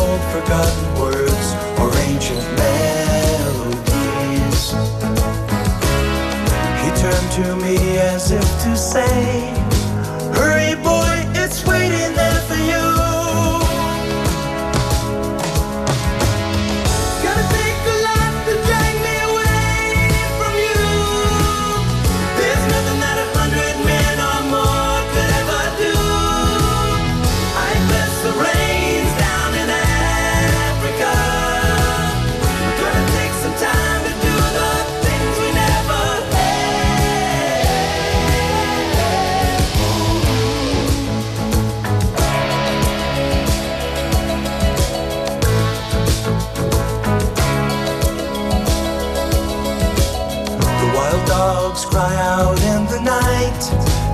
Old forgotten words or ancient melodies. He turned to me as if to say, Hurry, boy,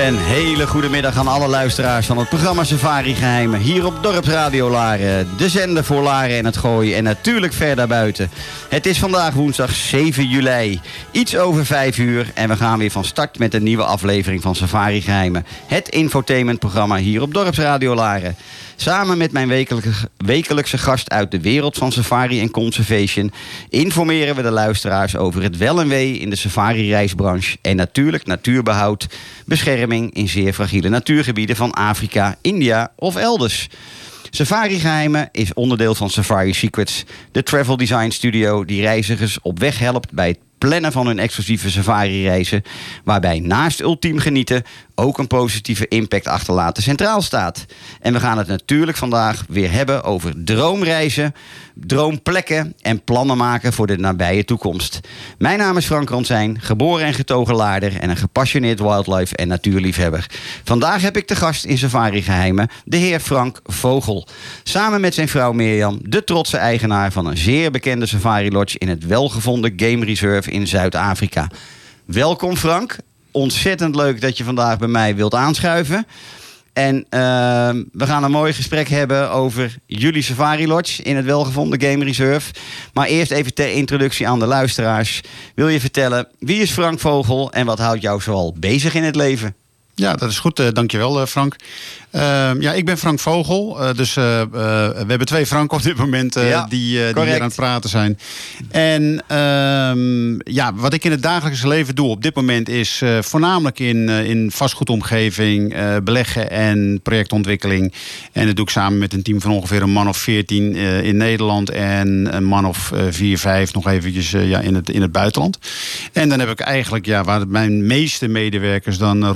Een hele goede middag aan alle luisteraars van het programma Safari Geheimen. Hier op Dorpsradio Laren. De zender voor Laren en het Gooien. En natuurlijk ver daarbuiten. Het is vandaag woensdag 7 juli. Iets over 5 uur. En we gaan weer van start met een nieuwe aflevering van Safari Geheimen. Het infotainmentprogramma hier op Dorpsradio Laren. Samen met mijn wekelijkse, wekelijkse gast uit de wereld van safari en conservation... informeren we de luisteraars over het wel en wee in de safari-reisbranche... en natuurlijk natuurbehoud, bescherming in zeer fragiele natuurgebieden... van Afrika, India of elders. Safari Geheimen is onderdeel van Safari Secrets, de travel design studio die reizigers op weg helpt bij het plannen van hun exclusieve safari-reizen, waarbij naast ultiem genieten ook een positieve impact achterlaten centraal staat. En we gaan het natuurlijk vandaag weer hebben over droomreizen, droomplekken en plannen maken voor de nabije toekomst. Mijn naam is Frank Ransijn, geboren en getogen laarder en een gepassioneerd wildlife en natuurliefhebber. Vandaag heb ik de gast in Safari Geheimen, de heer Frank Vogel. Samen met zijn vrouw Mirjam, de trotse eigenaar van een zeer bekende safari lodge in het welgevonden Game Reserve in Zuid-Afrika. Welkom Frank. Ontzettend leuk dat je vandaag bij mij wilt aanschuiven. En uh, we gaan een mooi gesprek hebben over jullie Safari Lodge in het welgevonden Game Reserve. Maar eerst even ter introductie aan de luisteraars. Wil je vertellen wie is Frank Vogel en wat houdt jou zoal bezig in het leven? Ja, dat is goed. eh dankjewel, eh, Frank. Ehm, ja, ik ben Frank Vogel. eh, dus we hebben twee Frank op dit moment Ja, die, die hier aan het praten zijn. En ehm, ja, wat ik in het dagelijkse leven doe op dit moment is voornamelijk in, in vastgoedomgeving, beleggen en projectontwikkeling. En dat doe ik samen met een team van ongeveer een man of 14 eh, in Nederland en een man of 4, 5 nog eventjes ja, in, het, in het buitenland. En dan heb ik eigenlijk, ja, waar mijn meeste medewerkers dan eh,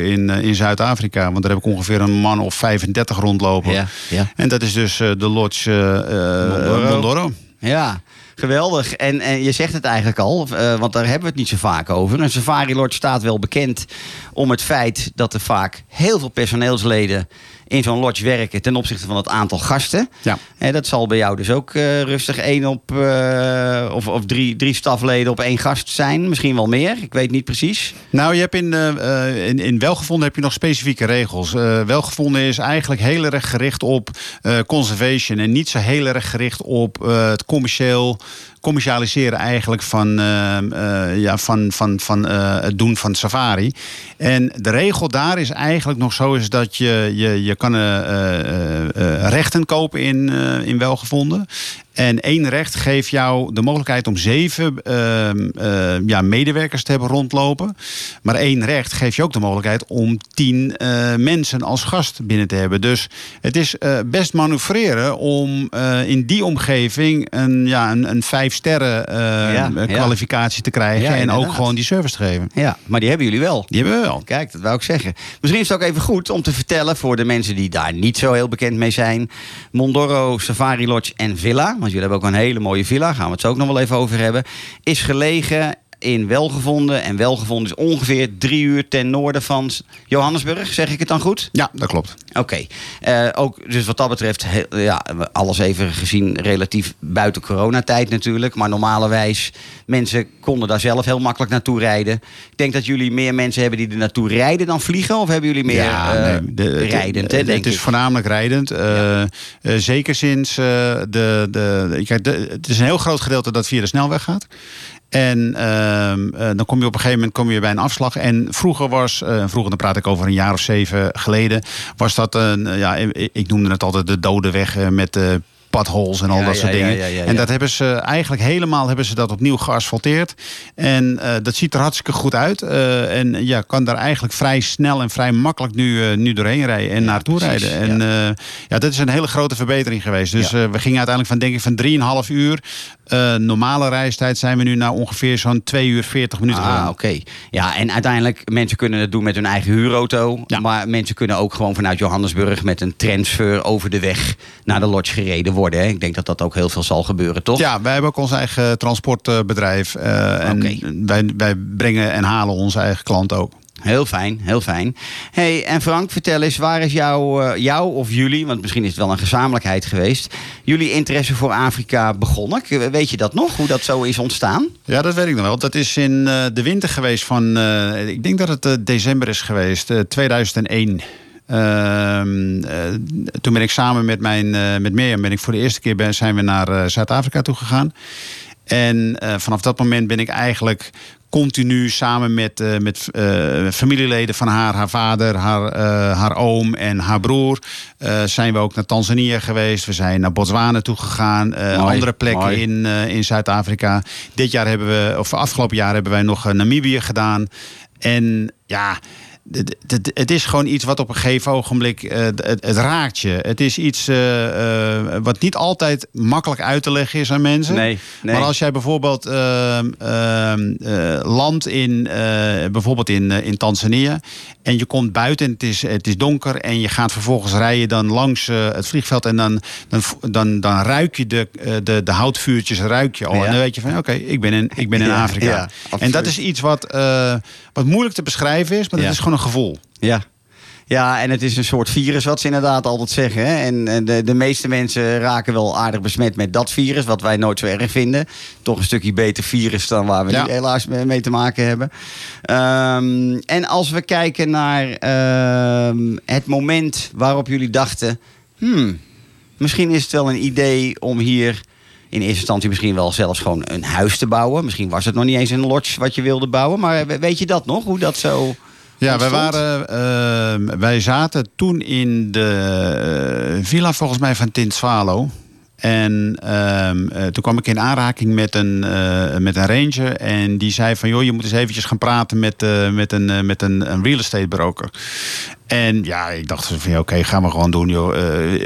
rondlopen in, eh, in Zuid-Afrika. Want daar heb ik ongeveer een man of 35 rondlopen. Ja, ja. En dat is dus eh, de lodge eh, Mondoro. Mondoro. Ja, geweldig. En, en je zegt het eigenlijk al, want daar hebben we het niet zo vaak over. Een Safari Lodge staat wel bekend om het feit dat er vaak heel veel personeelsleden in zo'n lodge werken ten opzichte van het aantal gasten. Ja. En dat zal bij jou dus ook eh, rustig één op, eh, of, of drie, drie stafleden op één gast zijn. Misschien wel meer, ik weet niet precies. Nou, je hebt in, eh, eh, in, in welgevonden heb je nog specifieke regels. Eh, welgevonden is eigenlijk heel erg gericht op eh, conservation en niet zo heel erg gericht op eh, het commercieel commercialiseren eigenlijk van, eh, eh, ja, van, van, van eh, het doen van safari. En de regel daar is eigenlijk nog zo is dat je, je, je kan rechten kopen in, in welgevonden. En één recht geeft jou de mogelijkheid om zeven ehm, eh, ja, medewerkers te hebben rondlopen. Maar één recht geeft je ook de mogelijkheid om tien eh, mensen als gast binnen te hebben. Dus het is eh, best manoeuvreren om eh, in die omgeving een, ja, een, een vijf sterren eh, ja. kwalificatie te krijgen. Ja, en ook gewoon die service te geven. Ja, maar die hebben jullie wel. Die hebben we wel. Kijk, dat wou ik zeggen. Misschien is het ook even goed om te vertellen voor de mensen die daar niet zo heel bekend mee zijn. Mondoro, Safari Lodge en Villa, want jullie hebben ook een hele mooie villa, gaan we het zo ook nog wel even over hebben, is gelegen in Welgevonden. En Welgevonden is ongeveer drie uur ten noorden van Johannesburg, zeg ik het dan goed? Ja, dat klopt. Oké, Eh, ook dus wat dat betreft, heel- ja, alles even gezien relatief buiten coronatijd natuurlijk. Maar normalerwijs, mensen konden daar zelf heel makkelijk naartoe rijden. Ik denk dat jullie meer mensen hebben die er naartoe rijden dan vliegen. Of hebben jullie meer eh, nee, de- rijdend, hè, Het, is ik? voornamelijk rijdend. Eh, zeker sinds de, de, kijk, de. Het is een heel groot gedeelte dat via de snelweg gaat. En ehm, eh, dan kom je op een gegeven moment kom je bij een afslag. En vroeger was, eh, vroeger dan praat ik over een jaar of zeven geleden, was dat een, ja, ik, ik noemde het altijd de dode weg eh, met de potholes en al Ja, dat ja, soort dingen. ja, En dat hebben ze eigenlijk helemaal hebben ze dat opnieuw geasfalteerd. En eh, dat ziet er hartstikke goed uit. Eh, en ja, kan daar eigenlijk vrij snel en vrij makkelijk nu, eh, nu doorheen rijden en naartoe precies, rijden. En ja. ja, dat is een hele grote verbetering geweest. Dus we gingen uiteindelijk van denk ik van 3,5 uur. normale reistijd zijn we nu naar ongeveer zo'n 2 uur 40 minuten Ah, oké. Ja, en uiteindelijk, mensen kunnen het doen met hun eigen huurauto. Maar mensen kunnen ook gewoon vanuit Johannesburg met een transfer over de weg naar de lodge gereden worden. Hè. Ik denk dat dat ook heel veel zal gebeuren, toch? Ja, wij hebben ook ons eigen transportbedrijf. eh, en wij, wij brengen en halen onze eigen klant ook. Heel fijn, heel fijn. hey, en Frank, vertel eens, waar is jouw, eh, jou of jullie, want misschien is het wel een gezamenlijkheid geweest, jullie interesse voor Afrika begonnen? Weet je dat nog, hoe dat zo is ontstaan? Ja, dat weet ik nog wel. Dat is in eh, de winter geweest van, ik denk dat het december is geweest, eh, 2001. Ehm, eh, toen ben ik samen met, mijn, eh, met Mirjam ben ik voor de eerste keer ben, zijn we naar eh, Zuid-Afrika toe gegaan. En vanaf dat moment ben ik eigenlijk continu samen met, met familieleden van haar, haar vader, haar, haar oom en haar broer, zijn we ook naar Tanzania geweest. We zijn naar Botswana toe gegaan, andere plekken mooi. in, in Zuid-Afrika. Dit jaar hebben we, of afgelopen jaar hebben wij nog Namibië gedaan. En ja. Het, het, het is gewoon iets wat op een gegeven ogenblik. eh, het, het raakt je. Het is iets eh, eh, wat niet altijd makkelijk uit te leggen is aan mensen. Nee, nee. Maar als jij bijvoorbeeld ehm, ehm, eh, landt in, bijvoorbeeld in, in Tanzania. en je komt buiten en het is, het is donker. en je gaat vervolgens rijden dan langs het vliegveld. en dan, dan, dan, dan ruik je de, de, de houtvuurtjes ruik je al. Ja. En dan weet je van oké, ik ben in, ik ben in Ja, Afrika. ja, en dat is iets wat, wat moeilijk te beschrijven is, maar dat is gewoon een gevoel. Ja. Ja, en het is een soort virus wat ze inderdaad altijd zeggen. Hè? En en de, de meeste mensen raken wel aardig besmet met dat virus, wat wij nooit zo erg vinden. Toch een stukje beter virus dan waar we Ja. nu helaas mee te maken hebben. Ehm, en als we kijken naar ehm, het moment waarop jullie dachten... Hmm, misschien is het wel een idee om hier in eerste instantie misschien wel zelfs gewoon een huis te bouwen. Misschien was het nog niet eens een lodge wat je wilde bouwen. Maar we- weet je dat nog, hoe dat zo Ja, wij, waren, eh, wij zaten toen in de eh, villa volgens mij van Tint Swalo. En ehm, eh, toen kwam ik in aanraking met een, eh, met een ranger. En die zei van, joh, je moet eens eventjes gaan praten met, met, een, met een, een real estate broker. En ja, ik dacht van, ja, oké, gaan we gewoon doen, joh. Eh,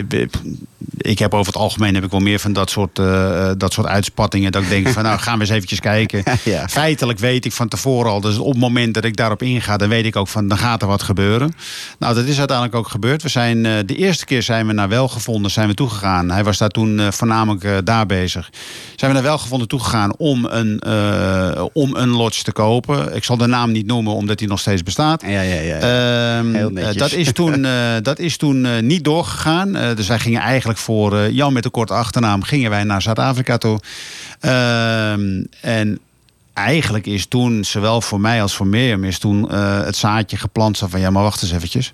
ik- heb over het algemeen heb ik wel meer van dat soort, eh, dat soort uitspattingen. Dat ik denk van, nou, gaan we eens eventjes kijken. Ja. Feitelijk weet ik van tevoren al, dus op het moment dat ik daarop inga, dan weet ik ook van, dan gaat er wat gebeuren. Nou, dat is uiteindelijk ook gebeurd. We zijn, eh, de eerste keer zijn we naar Welgevonden zijn we toegegaan. Hij was daar toen eh, voornamelijk eh, daar bezig. Zijn we naar Welgevonden toegegaan om een, eh, om een lodge te kopen. Ik zal de naam niet noemen, omdat die nog steeds bestaat. Ja, ja, ja. Ehm, Heel eh. Dat is toen, eh, dat is toen eh, niet doorgegaan. Eh, dus wij gingen eigenlijk voor eh, Jan met de korte achternaam gingen wij naar Zuid-Afrika toe. Ehm, en eigenlijk is toen, zowel voor mij als voor Mirjam, is toen eh, het zaadje geplant van ja, maar wacht eens eventjes.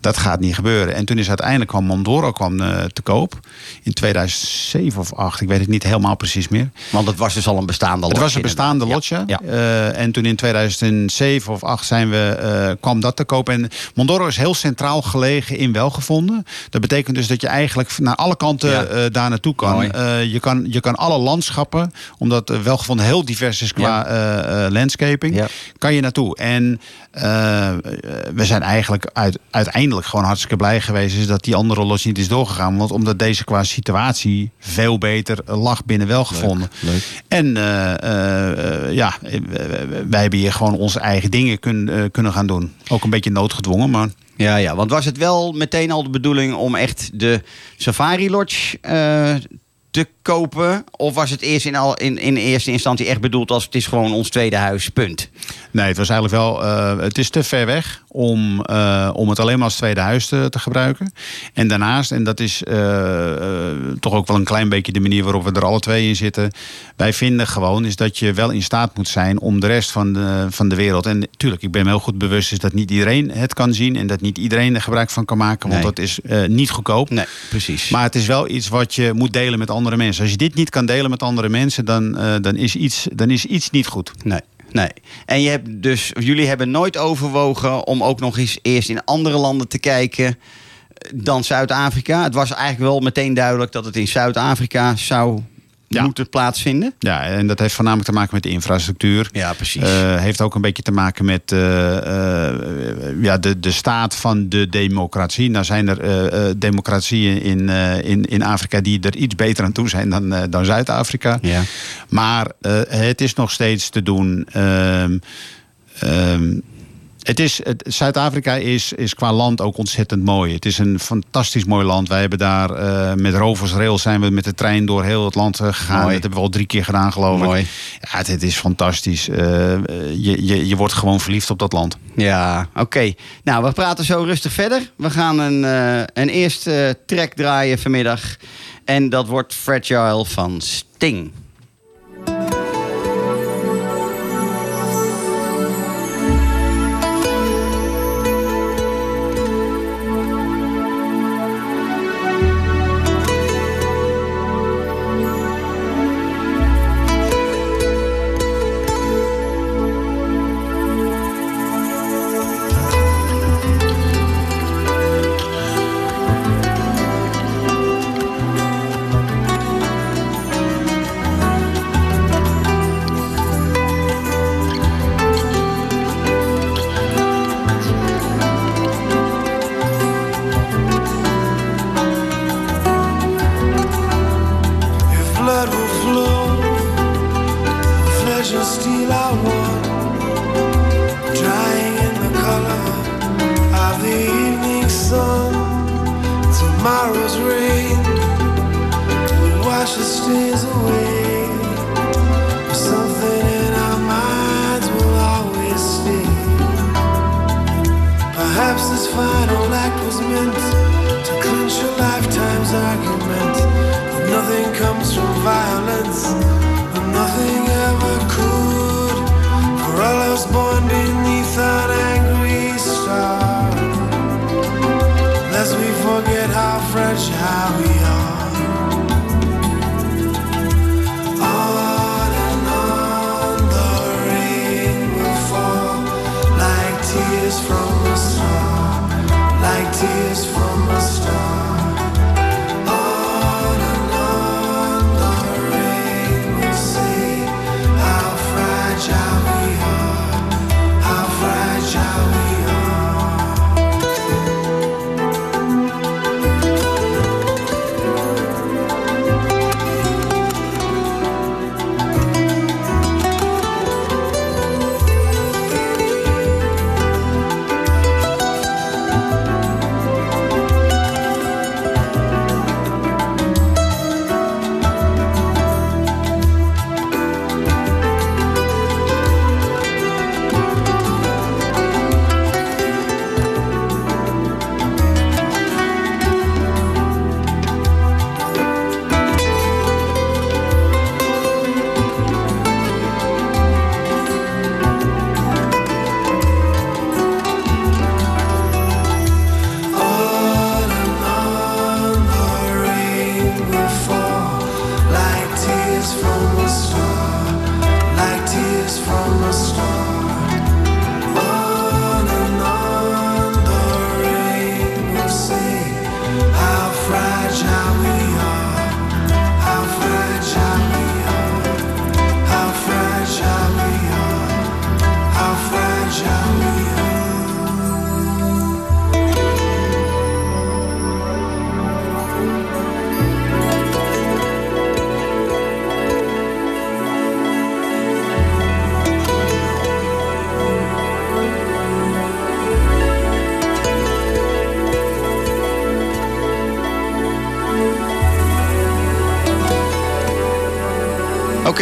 Dat gaat niet gebeuren. En toen is uiteindelijk kwam Mondoro kwam, eh, te koop. In 2007 of 8, ik weet het niet helemaal precies meer. Want het was dus al een bestaande Het lodge, was een bestaande lotje. Ja. Eh, en toen in 2007 of 8 zijn we, eh, kwam dat te koop. En Mondoro is heel centraal gelegen in Welgevonden. Dat betekent dus dat je eigenlijk naar alle kanten Ja. daar naartoe kan. Je kan. Je kan alle landschappen, omdat Welgevonden heel divers is qua Ja. landscaping, kan je naartoe. En we zijn eigenlijk uit, uiteindelijk gewoon hartstikke blij geweest is dat die andere lodge niet is doorgegaan. Want omdat deze qua situatie veel beter lag binnen Welgevonden. leuk. En eh, eh, ja, wij hebben hier gewoon onze eigen dingen kun, eh, kunnen gaan doen. Ook een beetje noodgedwongen, maar Ja, ja, want was het wel meteen al de bedoeling om echt de Safari Lodge te kopen? Of was het eerst in, al, in, in eerste instantie echt bedoeld als het is gewoon ons tweede huis, punt? nee, het was eigenlijk wel. eh, het is te ver weg om, eh, om het alleen maar als tweede huis te, te gebruiken. En daarnaast, en dat is eh, toch ook wel een klein beetje de manier waarop we er alle twee in zitten. Wij vinden gewoon is dat je wel in staat moet zijn om de rest van de, van de wereld. En natuurlijk, ik ben me heel goed bewust is dat niet iedereen het kan zien en dat niet iedereen er gebruik van kan maken. Want Nee. dat is niet goedkoop. Nee, precies. Maar het is wel iets wat je moet delen met andere mensen. Als je dit niet kan delen met andere mensen, dan, eh, dan, is, iets, dan is iets niet goed. Nee, nee. En je hebt dus, jullie hebben nooit overwogen om ook nog eens eerst in andere landen te kijken dan Zuid-Afrika. Het was eigenlijk wel meteen duidelijk dat het in Zuid-Afrika zou Ja. moeten plaatsvinden. Ja, en dat heeft voornamelijk te maken met de infrastructuur. Ja, precies. Eh, heeft ook een beetje te maken met eh, eh, ja, de, de staat van de democratie. Nou zijn er democratieën in, in, in Afrika die er iets beter aan toe zijn dan, dan Zuid-Afrika. ja. Maar het is nog steeds te doen. Ehm, ehm, het is, Zuid-Afrika is, is qua land ook ontzettend mooi. Het is een fantastisch mooi land. Wij hebben daar eh, met Rovers Rail zijn we met de trein door heel het land eh, gegaan. Mooi. Dat hebben we al drie keer gedaan, geloof Mooi. ik. Ja, het, het is fantastisch. Eh, je, je, je wordt gewoon verliefd op dat land. Ja, oké. Nou, we praten zo rustig verder. We gaan een, een eerste track draaien vanmiddag. En dat wordt Fragile van Sting.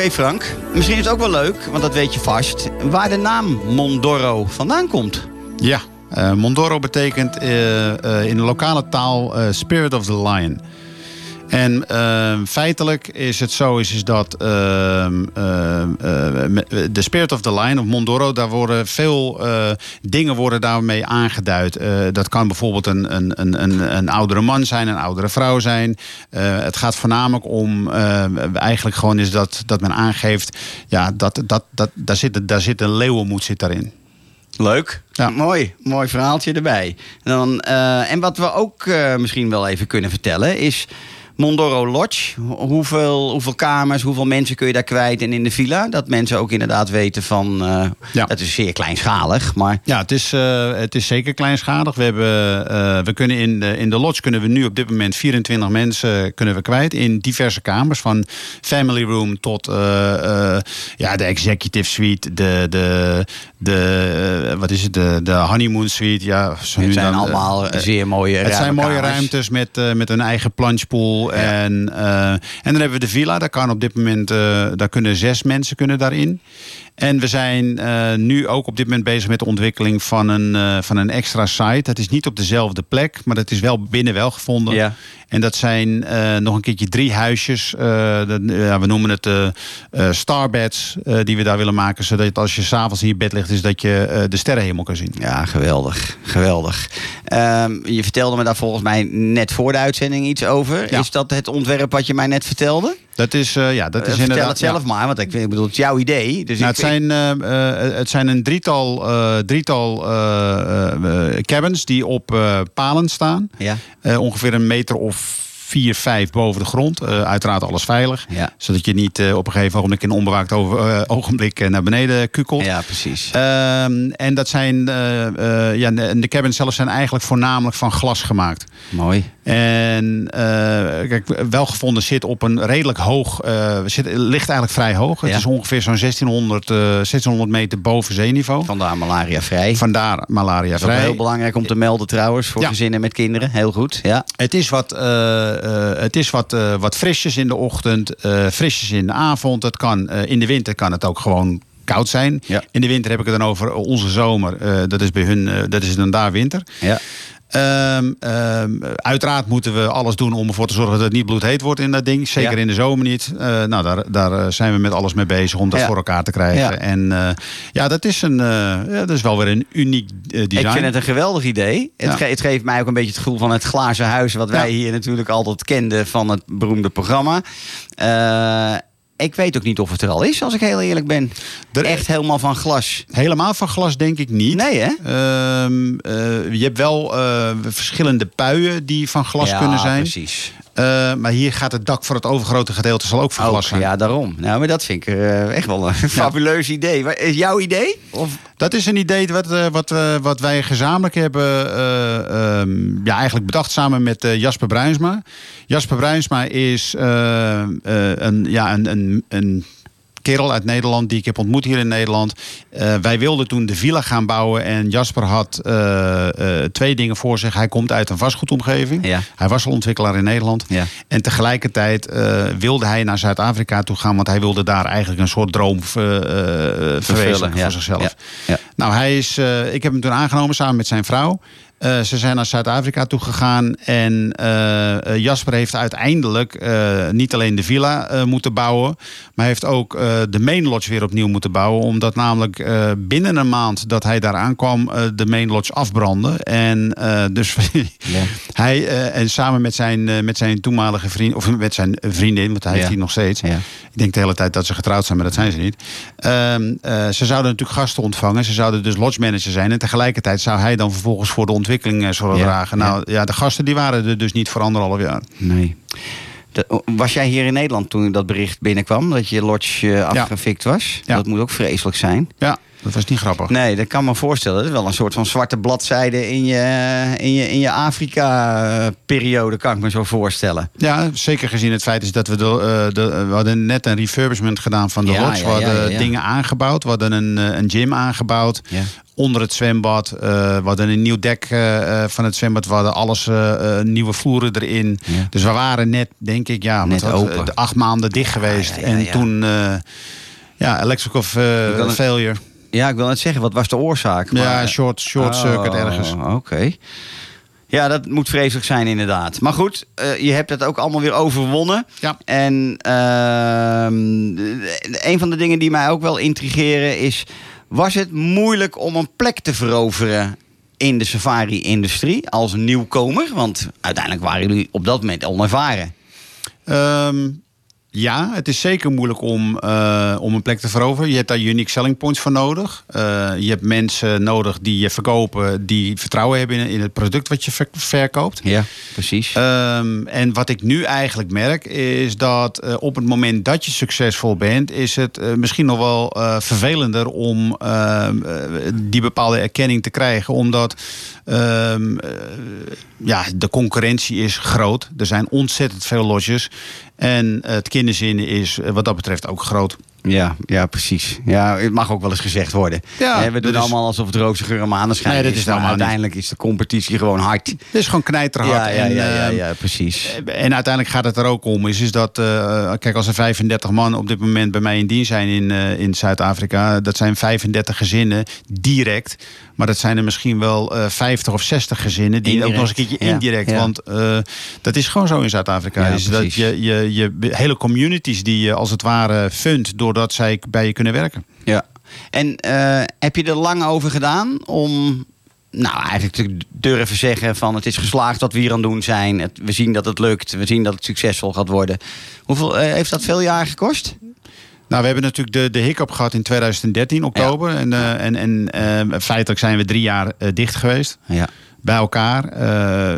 Oké Frank, misschien is het ook wel leuk, want dat weet je vast, waar de naam Mondoro vandaan komt. Ja, eh, Mondoro betekent eh, eh, in de lokale taal Spirit of the Lion. En eh, feitelijk is het zo is, is dat eh, eh, eh, me- de Spirit of the Lion of Mondoro, daar worden veel eh, dingen worden daarmee aangeduid. Eh, dat kan bijvoorbeeld een, een, een, een, een oudere man zijn, een oudere vrouw zijn. Eh, het gaat voornamelijk om, eh, eigenlijk gewoon is dat, dat men aangeeft, ja, dat, dat, dat, daar, zit, daar zit een leeuwenmoed zit daarin. Leuk. Ja. Mooi. Mooi verhaaltje erbij. Dan, eh, en wat we ook eh, misschien wel even kunnen vertellen is... Mondoro Lodge, Ho- hoeveel, hoeveel kamers, hoeveel mensen kun je daar kwijt en in de villa? Dat mensen ook inderdaad weten van... eh, Ja. Dat is zeer kleinschalig, maar... Ja, het is, eh, het is zeker kleinschalig. We, hebben, eh, we kunnen in, de, in de lodge kunnen we nu op dit moment 24 mensen kunnen we kwijt. In diverse kamers. Van family room tot ja, de executive suite. De, de, de, wat is het? De, de honeymoon suite. Ja, Het zijn dan, allemaal zeer mooie het zijn mooie kamers. ruimtes met, met een eigen En, eh, en dan hebben we de villa. Daar kan op dit moment eh, daar kunnen zes mensen kunnen daarin. En we zijn eh, nu ook op dit moment bezig met de ontwikkeling van een, eh, van een extra site. Dat is niet op dezelfde plek, maar dat is wel binnen wel gevonden. Ja. En dat zijn eh, nog een keertje drie huisjes. dat- ja, we noemen het starbeds die we daar willen maken. Zodat als je s'avonds in je bed ligt, is dat je de sterrenhemel kan zien. Ja, geweldig. Geweldig. Ehm, je vertelde me daar volgens mij net voor de uitzending iets over. Ja. Is dat het ontwerp wat je mij net vertelde? Dat is, eh, ja, dat Eh, is Vertel inderdaad. het zelf ja. maar, want ik, ik bedoel, het is jouw idee. Dus Nou, ik, het, zijn, eh, het zijn een drietal, drietal cabins die op palen staan. Ja, ongeveer een meter of vier, vijf boven de grond. Eh, uiteraard alles veilig. Ja. Zodat je niet eh, op een gegeven ogenblik in een onbewaakt over, eh, ogenblik naar beneden kukelt. ja precies. Ehm, en dat zijn, ja, de, cabins zelf zijn eigenlijk voornamelijk van glas gemaakt. Mooi. En kijk, welgevonden zit op een redelijk hoog, zit, ligt eigenlijk vrij hoog. Het is ongeveer zo'n 1600, eh, 1600 meter boven zeeniveau. Vandaar malaria vrij. Vandaar malaria Dat is vrij. heel belangrijk om te melden trouwens, voor Ja. gezinnen met kinderen. Heel goed, ja. Het is wat, het is wat, eh, wat frisjes in de ochtend, eh, frisjes in de avond. Het kan, eh, in de winter kan het ook gewoon koud zijn. Ja. In de winter heb ik het dan over onze zomer. Eh, dat is bij hun, eh, dat is dan daar winter. ja. Ehm, ehm, uiteraard moeten we alles doen om ervoor te zorgen dat het niet bloedheet wordt in dat ding. Zeker Ja. in de zomer niet. Eh, nou, daar, daar eh, zijn we met alles mee bezig om dat Ja. voor elkaar te krijgen. Ja. En eh, ja, dat is, een, ja, dat is wel weer een uniek design. Ik vind het een geweldig idee. Het, ge- het geeft mij ook een beetje het gevoel van het glazen huis... wat wij hier natuurlijk altijd kenden van het beroemde programma. Ik weet ook niet of het er al is, als ik heel eerlijk ben. Er- Echt helemaal van glas. Helemaal van glas denk ik niet. Nee, hè? Ehm, eh, je hebt wel eh, verschillende puien die van glas ja, kunnen zijn. precies. Eh, maar hier gaat het dak voor het overgrote gedeelte zal ook zijn. ja, daarom. Nou, maar dat vind ik eh, echt wel een fabuleus idee. Is jouw idee? Of? Dat is een idee wat, eh, wat, wat wij gezamenlijk hebben eh, ehm, ja, eigenlijk bedacht samen met Jasper Bruinsma. Jasper Bruinsma is een, ja, een, een, een kerel uit Nederland die ik heb ontmoet hier in Nederland. Eh, wij wilden toen de villa gaan bouwen en Jasper had eh, eh, twee dingen voor zich. Hij komt uit een vastgoedomgeving. Ja. Hij was al ontwikkelaar in Nederland. Ja. En tegelijkertijd wilde hij naar Zuid-Afrika toe gaan, want hij wilde daar eigenlijk een soort droom verwezenlijken ja. voor zichzelf. Ja. Ja. Nou, hij is, ik heb hem toen aangenomen samen met zijn vrouw. Eh, ze zijn naar Zuid-Afrika toe gegaan. En eh, eh, Jasper heeft uiteindelijk niet alleen de villa moeten bouwen. Maar heeft ook de main lodge weer opnieuw moeten bouwen. Omdat namelijk binnen een maand dat hij daar aankwam, de main lodge afbrandde. En dus hij eh, en samen met zijn, met zijn toenmalige vriend, of met zijn vriendin, want hij heeft Ja. die nog steeds. Ja. Ik denk de hele tijd dat ze getrouwd zijn, maar dat zijn ze niet. Ehm, eh, ze zouden natuurlijk gasten ontvangen. Ze zouden dus lodge manager zijn. En tegelijkertijd zou hij dan vervolgens voor de ontwikkeling Ja, dragen. Nou ja, de gasten die waren er dus niet voor anderhalf jaar. Nee. De- was jij hier in Nederland toen dat bericht binnenkwam? Dat je lodge eh, afgefikt was? Dat moet ook vreselijk zijn. Ja, Dat was niet grappig. Nee, dat kan me voorstellen. Dat is wel een soort van zwarte bladzijde in je, in je, in je Afrika-periode, kan ik me zo voorstellen. Ja, zeker gezien het feit is dat we de, eh, de, we hadden net een refurbishment gedaan van de Ja, lodge. we hadden ja, dingen aangebouwd. We hadden een, eh, een gym aangebouwd. Onder het zwembad. Eh, we hadden een nieuw dek eh, eh, van het zwembad. We hadden alles, eh, eh, nieuwe vloeren erin. Ja. Dus we waren net, denk ik, ja, Net open. acht maanden dicht geweest. ja, ja, en toen, eh, ja, electrical failure. Ja, ik wil net zeggen, wat was de oorzaak? Ja, Maar- short, short circuit Oh, ergens. Oké. Ja, dat moet vreselijk zijn inderdaad. Maar goed, eh, je hebt het ook allemaal weer overwonnen. Ja. En ehm, een van de dingen die mij ook wel intrigeren is... was het moeilijk om een plek te veroveren in de safari-industrie als nieuwkomer? Want uiteindelijk waren jullie op dat moment onervaren. Ehm, ja, het is zeker moeilijk om, eh, om een plek te veroveren. Je hebt daar unique selling points voor nodig. Eh, je hebt mensen nodig die je verkopen, die vertrouwen hebben in, in het product wat je ver- verkoopt. Ja, precies. Ehm, en wat ik nu eigenlijk merk is dat eh, op het moment dat je succesvol bent, is het misschien nog wel vervelender om ehm, eh, die bepaalde erkenning te krijgen. Omdat ehm, eh, ja, de concurrentie is groot. Er zijn ontzettend veel lodges. En het kinderzin is eh, wat dat betreft ook groot. Ja, ja, precies. Ja, het mag ook wel eens gezegd worden. Ja, Eh, we doen is- allemaal alsof het roze geur en maneschijn Nee, dat is. niet. uiteindelijk is de competitie gewoon hard. Het is gewoon knijterhard. Ja, ja, en, ja, ja, ehm, ja, precies. En uiteindelijk gaat het er ook om. Is, is dat, eh, kijk, als er 35 man op dit moment bij mij in dienst zijn in, eh, in Zuid-Afrika, dat zijn 35 gezinnen direct. Maar dat zijn er misschien wel eh 50 of 60 gezinnen die ook nog eens een keertje indirect. ja. Want eh, dat is gewoon zo in Zuid-Afrika. Ja, is dat je, je, je hele communities die je als het ware fundt doordat zij bij je kunnen werken. Ja. En eh, heb je er lang over gedaan om, nou eigenlijk te durven zeggen van het is geslaagd wat we hier aan het doen zijn. Het- we zien dat het lukt, we zien dat het succesvol gaat worden. Hoeveel, heeft dat veel jaar gekost? Nou, we hebben natuurlijk de, de hiccup gehad in 2013, oktober. En, eh, en, en eh, feitelijk zijn we drie jaar eh, dicht geweest. Ja. bij elkaar.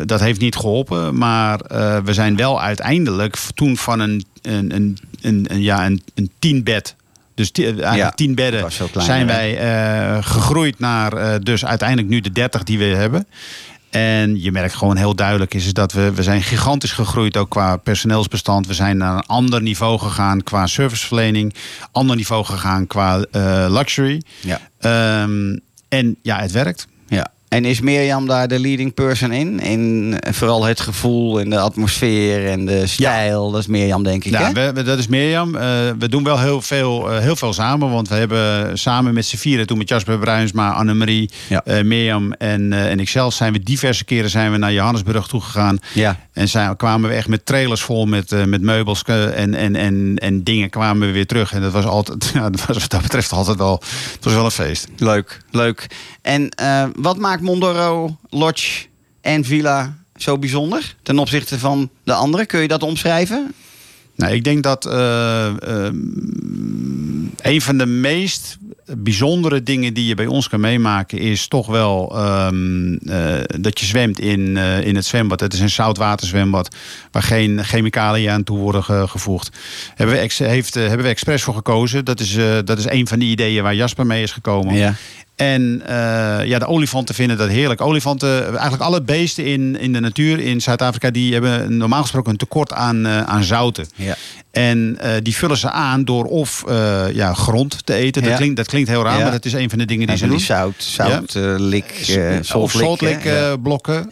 Dat heeft niet geholpen. Maar we zijn wel uiteindelijk toen van een, een, een, een, een- ja, een, een tien bed. Dus eigenlijk Ja, tien bedden zijn wij gegroeid naar dus uiteindelijk nu de 30 die we hebben. En je merkt gewoon heel duidelijk is, is dat we, we zijn gigantisch gegroeid ook qua personeelsbestand. We zijn naar een ander niveau gegaan qua serviceverlening. Ander niveau gegaan qua eh, luxury. Ja. Ehm, en ja, het werkt. ja. En is Mirjam daar de leading person in? In eh, vooral het gevoel en de atmosfeer en de stijl. Dat is Mirjam denk ik, Ja, hè? we, we- dat is Mirjam. Eh, we doen wel heel veel, eh, heel veel samen. Want we hebben samen met z'n vieren, toen met Jasper Bruinsma, Annemarie, Ja. eh, Mirjam en, en ikzelf, zijn we diverse keren zijn we naar Johannesburg toe gegaan. Ja. En zijn, kwamen we echt met trailers vol met, met meubels en, en, en, en dingen kwamen we weer terug. En dat was altijd, ja, dat was wat dat betreft altijd wel, het was wel een feest. Leuk, leuk. En eh, wat maakt Mondoro, Lodge en Villa zo bijzonder ten opzichte van de andere? Kun je dat omschrijven? Nou, ik denk dat eh, ehm, een van de meest bijzondere dingen die je bij ons kan meemaken is toch wel ehm, eh, dat je zwemt in, eh, in het zwembad. Het is een zoutwaterzwembad waar geen chemicaliën aan toe worden ge- gevoegd. Hebben we, ex- heeft, eh, hebben we expres voor gekozen. Dat is, eh, dat is een van de ideeën waar Jasper mee is gekomen. Ja. En eh, ja, de olifanten vinden dat heerlijk. Olifanten, eigenlijk alle beesten in, in de natuur in Zuid-Afrika, die hebben normaal gesproken een tekort aan, eh, aan zouten. Ja. En eh, die vullen ze aan door of ja, grond te eten. Dat, klinkt, dat klinkt heel raar, Ja. maar dat is een van de dingen die ze doen. zout, zout, lik, of eh, blokken.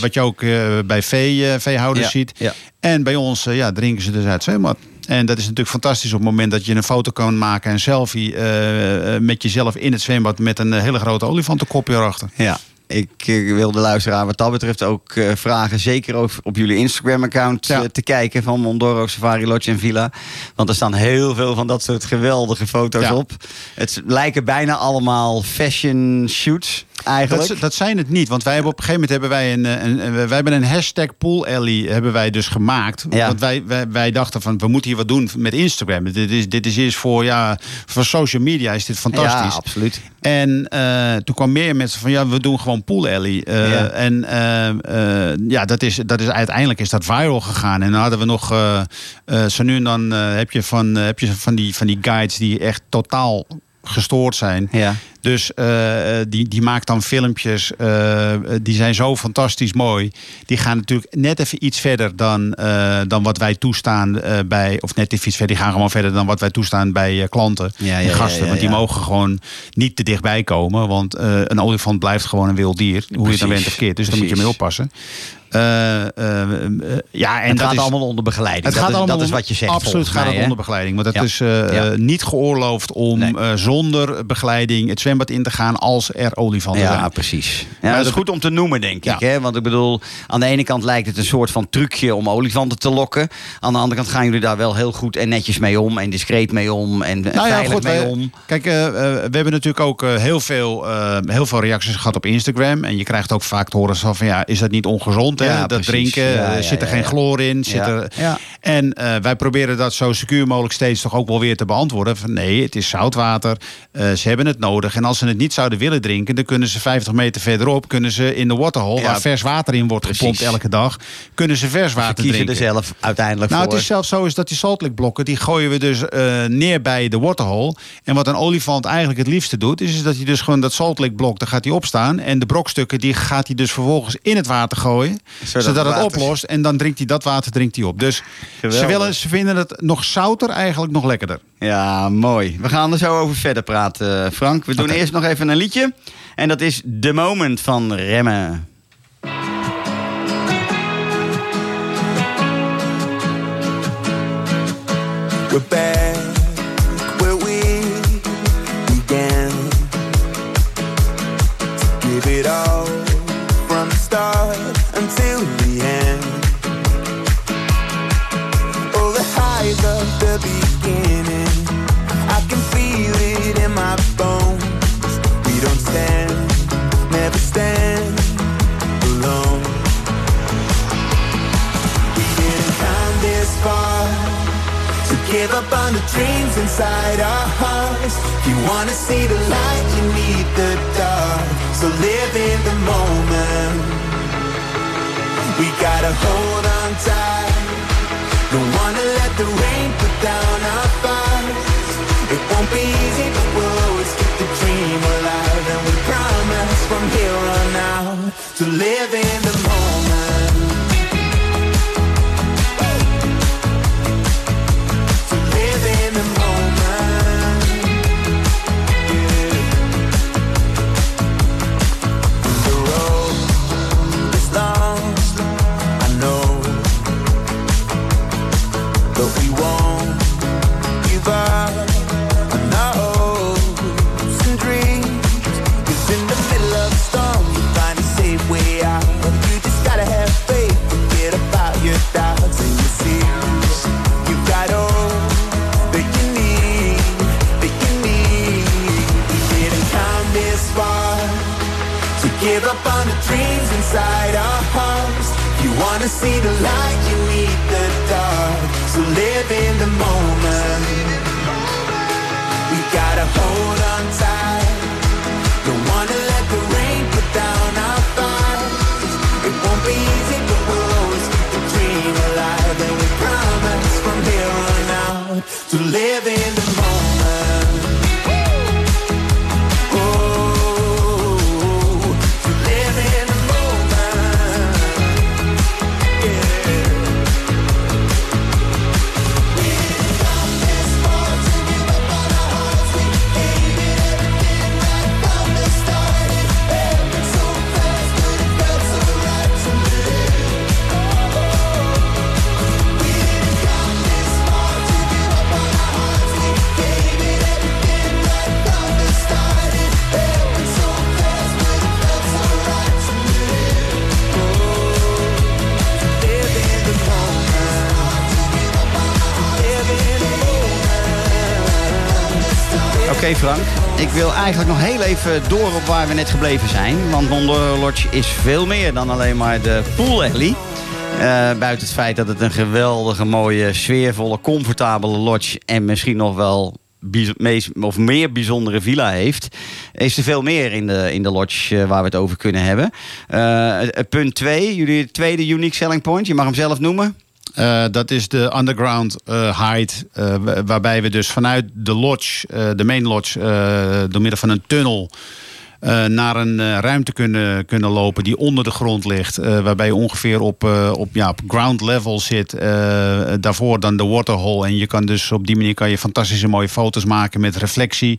Wat je ook bij vee, eh, veehouders ziet. En bij ons ja, drinken ze dus uit zwembad. En dat is natuurlijk fantastisch op het moment dat je een foto kan maken, een selfie eh, eh, met jezelf in het zwembad met een eh, hele grote olifantenkopje erachter. Ja. Ik wil de luisteraar wat dat betreft ook vragen, zeker ook op jullie Instagram-account Ja. te kijken van Mondoro Safari Lodge en Villa. Want er staan heel veel van dat soort geweldige foto's Ja. op. Het lijken bijna allemaal fashion shoots eigenlijk. Dat, dat zijn het niet, want wij hebben op een gegeven moment hebben wij een, een, wij hebben een hashtag Pool Alley hebben wij dus gemaakt. Ja. Want wij, wij, wij dachten van we moeten hier wat doen met Instagram. Dit is, dit is eerst voor, ja, voor social media is dit fantastisch. Ja, absoluut. En eh, toen kwam meer mensen van ja, we doen gewoon Pool Alley. Eh, Ja. En eh, ja, dat is, dat is uiteindelijk is dat viral gegaan. En dan hadden we nog, zo nu en dan heb je, van, heb je van, die, van die guides die echt totaal gestoord zijn. Ja. Dus eh, eh, die, die maakt dan filmpjes, eh, die zijn zo fantastisch mooi. Die gaan natuurlijk net even iets verder dan, dan wat wij toestaan bij... of net even iets verder, die gaan gewoon verder dan wat wij toestaan bij klanten Ja, en gasten. ja, want die mogen gewoon niet te dichtbij komen. Want een olifant blijft gewoon een wild dier. Hoe je het dan Precies. bent of keert. Dus daar moet je mee Precies. oppassen. Eh, eh, eh, ja, en het dat gaat is, allemaal onder begeleiding. het dat, gaat is, allemaal dat is wat je zegt. Absoluut gaat mij, het onder begeleiding. Want het Ja. is Ja. niet geoorloofd om Nee. zonder begeleiding het zwembad in te gaan als er olifanten Ja, zijn. precies. Ja, Maar dat is goed om te noemen, denk Ja. ik. Hè? Want ik bedoel, aan de ene kant lijkt het een soort van trucje om olifanten te lokken. Aan de andere kant gaan jullie daar wel heel goed en netjes mee om. En discreet mee om. En Nou ja, veilig goed. mee wij- om. Kijk, we hebben natuurlijk ook heel, veel, heel veel reacties gehad op Instagram. En je krijgt ook vaak te horen van ja, is dat niet ongezond? Hè? Ja, dat precies. drinken, eh, zit er geen chloor in? Zit er... En eh, wij proberen dat zo secuur mogelijk steeds toch ook wel weer te beantwoorden. Van nee, het is zoutwater. Eh, ze hebben het nodig. En als ze het niet zouden willen drinken, dan kunnen ze 50 meter verderop kunnen ze in de waterhole, waar vers water in wordt gepompt elke dag, kunnen ze vers Ze water kiezen drinken. er zelf uiteindelijk Nou, voor. het is zelfs zo is dat die saltlikblokken, die gooien we dus neer bij de waterhole. En wat een olifant eigenlijk het liefste doet, is, is dat hij dus gewoon dat saltlikblok, daar gaat hij opstaan. En de brokstukken, die gaat hij dus vervolgens in het water gooien. Zodat Zodat, het oplost. En dan drinkt hij dat water drinkt hij op. Dus ze, Geweldig. willen, ze vinden het nog zouter eigenlijk nog lekkerder. Ja, mooi. We gaan er zo over verder praten, Frank. We doen eerst nog even een liedje. En dat is The Moment van Remmen. We're back where we began. Give it all from the start until the end. Oh, the highs of the beginning. I can feel it in my bones. We don't stand, never stand alone. We didn't come this far to give up on the dreams inside our hearts. If You wanna see the light, you need the dark. So live in the moment. We gotta hold on tight. Don't wanna let the rain put down our fights. It won't be easy, but we'll always keep the dream alive. And we promise from here on out to live in the moment. Oké Frank, ik wil eigenlijk nog heel even door op waar we net gebleven zijn. Want Mondor Lodge is veel meer dan alleen maar de pool alley. Eh, buiten het feit dat het een geweldige, mooie, sfeervolle, comfortabele lodge... en misschien nog wel meest, of meer bijzondere villa heeft... is er veel meer in de, in de lodge eh, waar we het over kunnen hebben. Eh, punt 2, jullie tweede unique selling point, je mag hem zelf noemen. Eh, dat is de underground eh height. eh, wa- waarbij we dus vanuit de lodge, de main lodge, door middel van een tunnel. naar een ruimte kunnen, kunnen lopen die onder de grond ligt. waarbij je ongeveer op, op, ja, op ground level zit. daarvoor dan de waterhole. En je kan dus op die manier kan je fantastische mooie foto's maken met reflectie.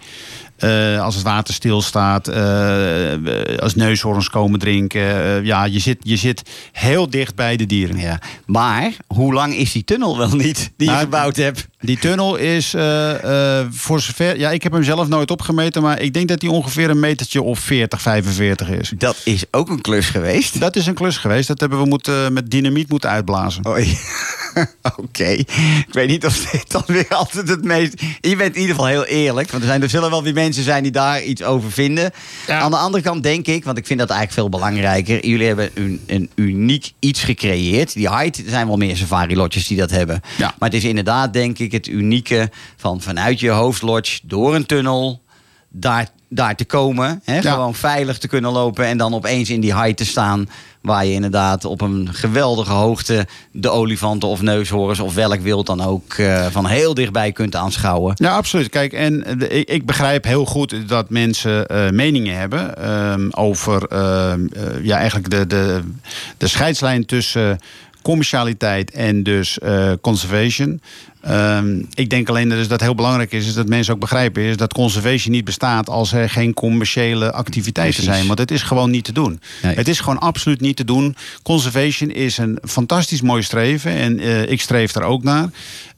Eh, als het water stilstaat, eh, als neushoorns komen drinken. eh, ja, je zit, je zit heel dicht bij de dieren. Ja. Maar hoe lang is die tunnel wel niet die je Nou, gebouwd hebt? Die tunnel is voor zover. Ja, ik heb hem zelf nooit opgemeten, maar ik denk dat hij ongeveer een metertje of 40, 45 is. Dat is ook een klus geweest. Dat is een klus geweest. Dat hebben we moeten, met dynamiet moeten uitblazen. Oei. Oké. Ik weet niet of dit dan weer altijd het meest... Je bent in ieder geval heel eerlijk. Want er, zijn, er zullen wel weer mensen zijn die daar iets over vinden. Ja. Aan de andere kant denk ik, want ik vind dat eigenlijk veel belangrijker. Jullie hebben een, een uniek iets gecreëerd. Die height, zijn wel meer safari-lodges die dat hebben. Ja. Maar het is inderdaad denk ik het unieke van vanuit je hoofdlodge door een tunnel... Daar, daar te komen. Hè? Ja. Gewoon veilig te kunnen lopen en dan opeens in die height te staan. Waar je inderdaad op een geweldige hoogte de olifanten of neushoorns of welk wild dan ook eh, van heel dichtbij kunt aanschouwen. Ja, absoluut. Kijk, en eh, de- ik, ik begrijp heel goed dat mensen eh, meningen hebben ehm, over ehm, eh, ja, eigenlijk de, de, de scheidslijn tussen commercialiteit en dus conservation. Ehm, ik denk alleen dat dus dat heel belangrijk is, is dat mensen ook begrijpen is dat conservation niet bestaat als er geen commerciële activiteiten Precies. zijn. Want het is gewoon niet te doen. Nee. Het is gewoon absoluut niet te doen. Conservation is een fantastisch mooi streven en eh, ik streef daar ook naar.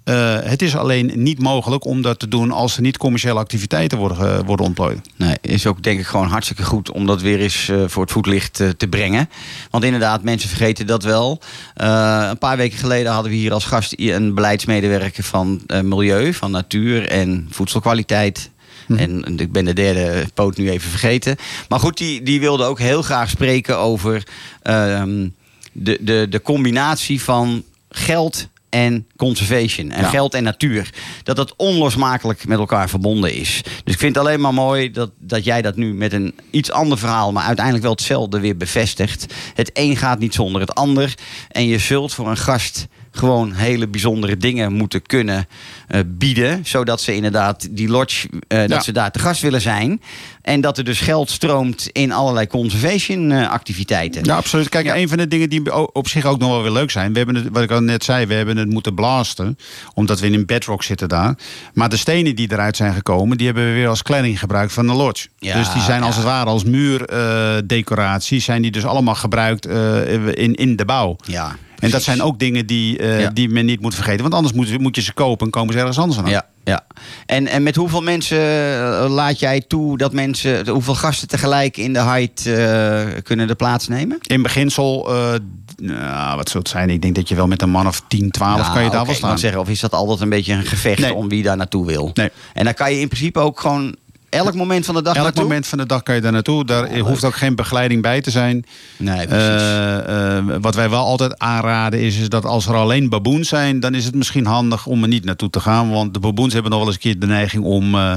Eh, het is alleen niet mogelijk om dat te doen als er niet commerciële activiteiten worden, ge- worden ontplooid. Nee, is ook denk ik gewoon hartstikke goed om dat weer eens eh, voor het voetlicht eh, te brengen. Want inderdaad, mensen vergeten dat wel. Eh, een paar weken geleden hadden we hier als gast een beleidsmedewerker van eh, milieu, van natuur en voedselkwaliteit. En ik ben de derde poot nu even vergeten. Maar goed, die, die wilde ook heel graag spreken over ehm, de, de, de combinatie van geld en conservation. En Ja. geld en natuur. Dat dat onlosmakelijk met elkaar verbonden is. Dus ik vind het alleen maar mooi dat, dat jij dat nu met een iets ander verhaal... maar uiteindelijk wel hetzelfde weer bevestigt. Het een gaat niet zonder het ander. En je zult voor een gast gewoon hele bijzondere dingen moeten kunnen eh, bieden. Zodat ze inderdaad die lodge, eh, dat ze daar te gast willen zijn. En dat er dus geld stroomt in allerlei conservation eh, activiteiten. Ja, absoluut. Kijk, Ja. een van de dingen die op zich ook nog wel weer leuk zijn. We hebben het, wat ik al net zei, we hebben het moeten blasten. Omdat we in een bedrock zitten daar. Maar de stenen die eruit zijn gekomen, die hebben we weer als kleding gebruikt van de lodge. Ja, dus die zijn als het ware als muurdecoratie. zijn die dus allemaal gebruikt in, in de bouw. Ja, En dat zijn ook dingen die, eh, Ja. die men niet moet vergeten. Want anders moet, moet je ze kopen en komen ze ergens anders aan. Ja, ja. En, en met hoeveel mensen eh, laat jij toe dat mensen, hoeveel gasten tegelijk in de height eh, kunnen er plaatsnemen? In beginsel, nou, wat zou het zijn? Ik denk dat je wel met een man of 10, 12 Nou, kan je daar wel staan. zeggen, of is dat altijd een beetje een gevecht Nee. om wie daar naartoe wil? Nee. En dan kan je in principe ook gewoon elk moment van de dag Elk naartoe? moment van de dag kan je daar naartoe. Daar Oh, hoeft ook geen begeleiding bij te zijn. Nee, precies. Eh, eh, wat wij wel altijd aanraden is, is dat als er alleen baboons zijn, dan is het misschien handig om er niet naartoe te gaan. Want de baboons hebben nog wel eens een keer de neiging om eh,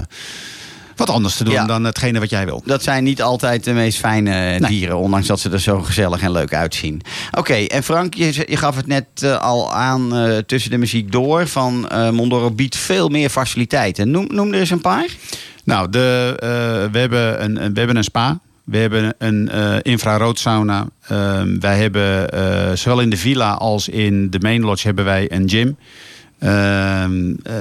wat anders te doen Ja. dan hetgene wat jij wil. dat zijn niet altijd de meest fijne dieren, ondanks dat ze er zo gezellig en leuk uitzien. Oké, en Frank, je, je gaf het net eh, al aan eh, tussen de muziek door van eh Mondoro biedt veel meer faciliteiten. Noem, noem er eens een paar. Nou, de, eh, we, hebben een, een- we hebben een spa. We hebben een eh infrarood sauna. Ehm, wij hebben eh, zowel in de villa als in de main lodge hebben wij een gym. Ehm, eh,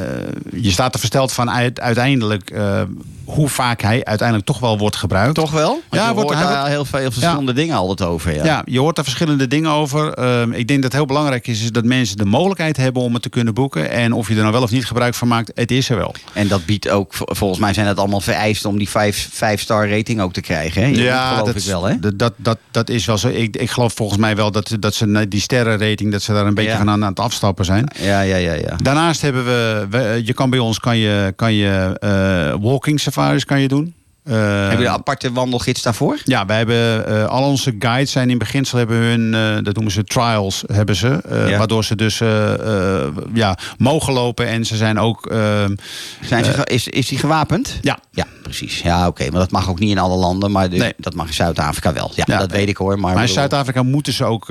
je staat er versteld van uit, uiteindelijk eh, hoe vaak hij uiteindelijk toch wel wordt gebruikt. Toch wel? Want Ja, je wordt- hoort daar wordt- heel veel verschillende dingen altijd over. Ja. Ja. je hoort daar verschillende dingen over. Ehm, ik denk dat het heel belangrijk is, is dat mensen de mogelijkheid hebben om het te kunnen boeken. En of je er nou wel of niet gebruik van maakt, het is er wel. En dat biedt ook, vol- volgens mij zijn dat allemaal vereisten om die 5-star rating ook te krijgen. Hè? Ja, geloof dat, ik wel. Hè? Dat, dat, dat, dat is wel zo. Ik, ik geloof volgens mij wel dat, dat ze die sterrenrating, dat ze daar een beetje Ja. van aan, aan het afstappen zijn. Ja, ja, ja, ja. Daarnaast hebben we, we- je kan bij ons kan je, kan je eh, walking safaris kan je doen. Eh, Hebben jullie een aparte wandelgids daarvoor? ja, wij hebben eh, al onze guides zijn in beginsel hebben hun, eh, dat noemen ze trials, hebben ze. Ja. Waardoor ze dus ja, mogen lopen en ze zijn ook. Zijn ze, is, is die gewapend? ja, Ja, precies. Ja, oké. Maar dat mag ook niet in alle landen. Maar de- Nee. dat mag in Zuid-Afrika wel. Ja, Ja. dat weet ik hoor. Maar, maar in bedoel, Zuid-Afrika moeten ze ook